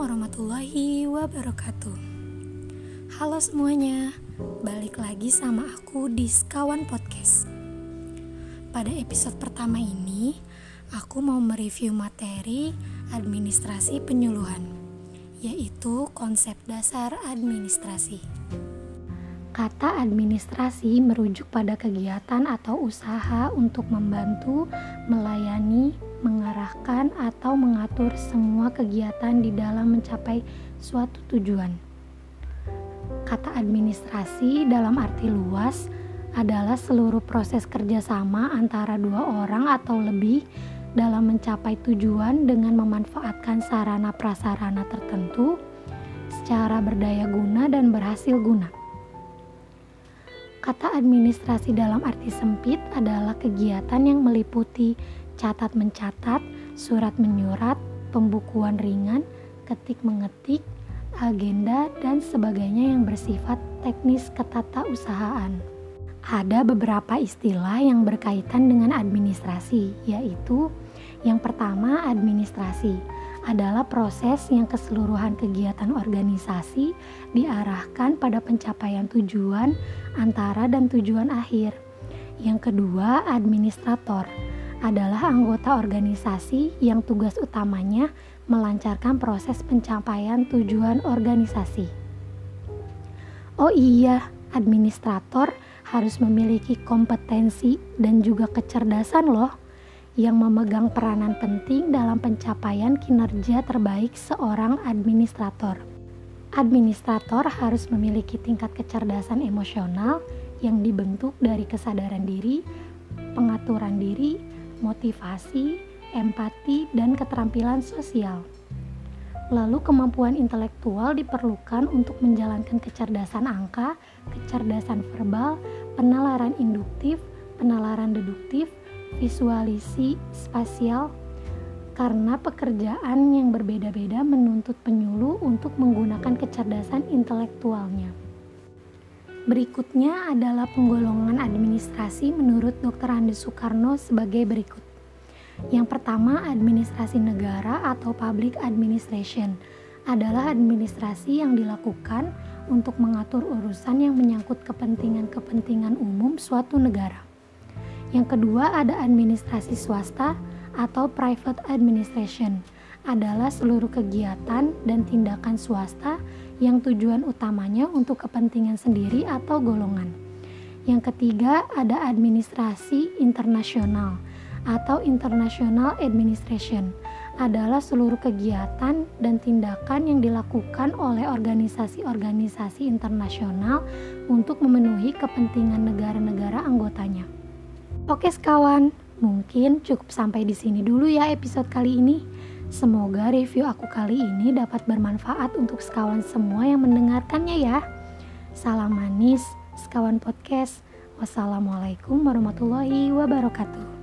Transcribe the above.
warahmatullahi wabarakatuh. Halo semuanya, balik lagi sama aku di Sekawan Podcast. Pada episode pertama ini, aku mau mereview materi administrasi penyuluhan Yaitu konsep dasar administrasi Kata administrasi merujuk pada kegiatan atau usaha untuk membantu, melayani, mengarahkan atau mengatur semua kegiatan di dalam mencapai suatu tujuan. Kata administrasi dalam arti luas adalah seluruh proses kerjasama antara dua orang atau lebih dalam mencapai tujuan dengan memanfaatkan sarana prasarana tertentu secara berdaya guna dan berhasil guna. Kata administrasi dalam arti sempit adalah kegiatan yang meliputi catat mencatat, surat menyurat, pembukuan ringan, ketik mengetik, agenda, dan sebagainya yang bersifat teknis ketata-usahaan. Ada beberapa istilah yang berkaitan dengan administrasi, yaitu yang pertama administrasi adalah proses yang keseluruhan kegiatan organisasi diarahkan pada pencapaian tujuan antara dan tujuan akhir. Yang kedua, administrator adalah anggota organisasi yang tugas utamanya melancarkan proses pencapaian tujuan organisasi. Oh iya, administrator harus memiliki kompetensi dan juga kecerdasan loh yang memegang peranan penting dalam pencapaian kinerja terbaik seorang administrator. Administrator harus memiliki tingkat kecerdasan emosional yang dibentuk dari kesadaran diri, pengaturan diri, motivasi, empati, dan keterampilan sosial. Lalu, kemampuan intelektual diperlukan untuk menjalankan kecerdasan angka, kecerdasan verbal, penalaran induktif, penalaran deduktif, visualisi spasial, karena pekerjaan yang berbeda-beda menuntut penyuluh untuk menggunakan kecerdasan intelektualnya. Berikutnya adalah penggolongan administrasi menurut Dr. Andes Soekarno sebagai berikut. Yang pertama, administrasi negara atau public administration adalah administrasi yang dilakukan untuk mengatur urusan yang menyangkut kepentingan-kepentingan umum suatu negara. Yang kedua, ada administrasi swasta atau private administration adalah seluruh kegiatan dan tindakan swasta yang tujuan utamanya untuk kepentingan sendiri atau golongan. Yang ketiga, ada administrasi internasional atau international administration adalah seluruh kegiatan dan tindakan yang dilakukan oleh organisasi-organisasi internasional untuk memenuhi kepentingan negara-negara anggotanya. Oke, sekawan, mungkin cukup sampai di sini dulu ya episode kali ini. Semoga review aku kali ini dapat bermanfaat untuk sekawan semua yang mendengarkannya ya. Salam manis, sekawan podcast. Wassalamualaikum warahmatullahi wabarakatuh.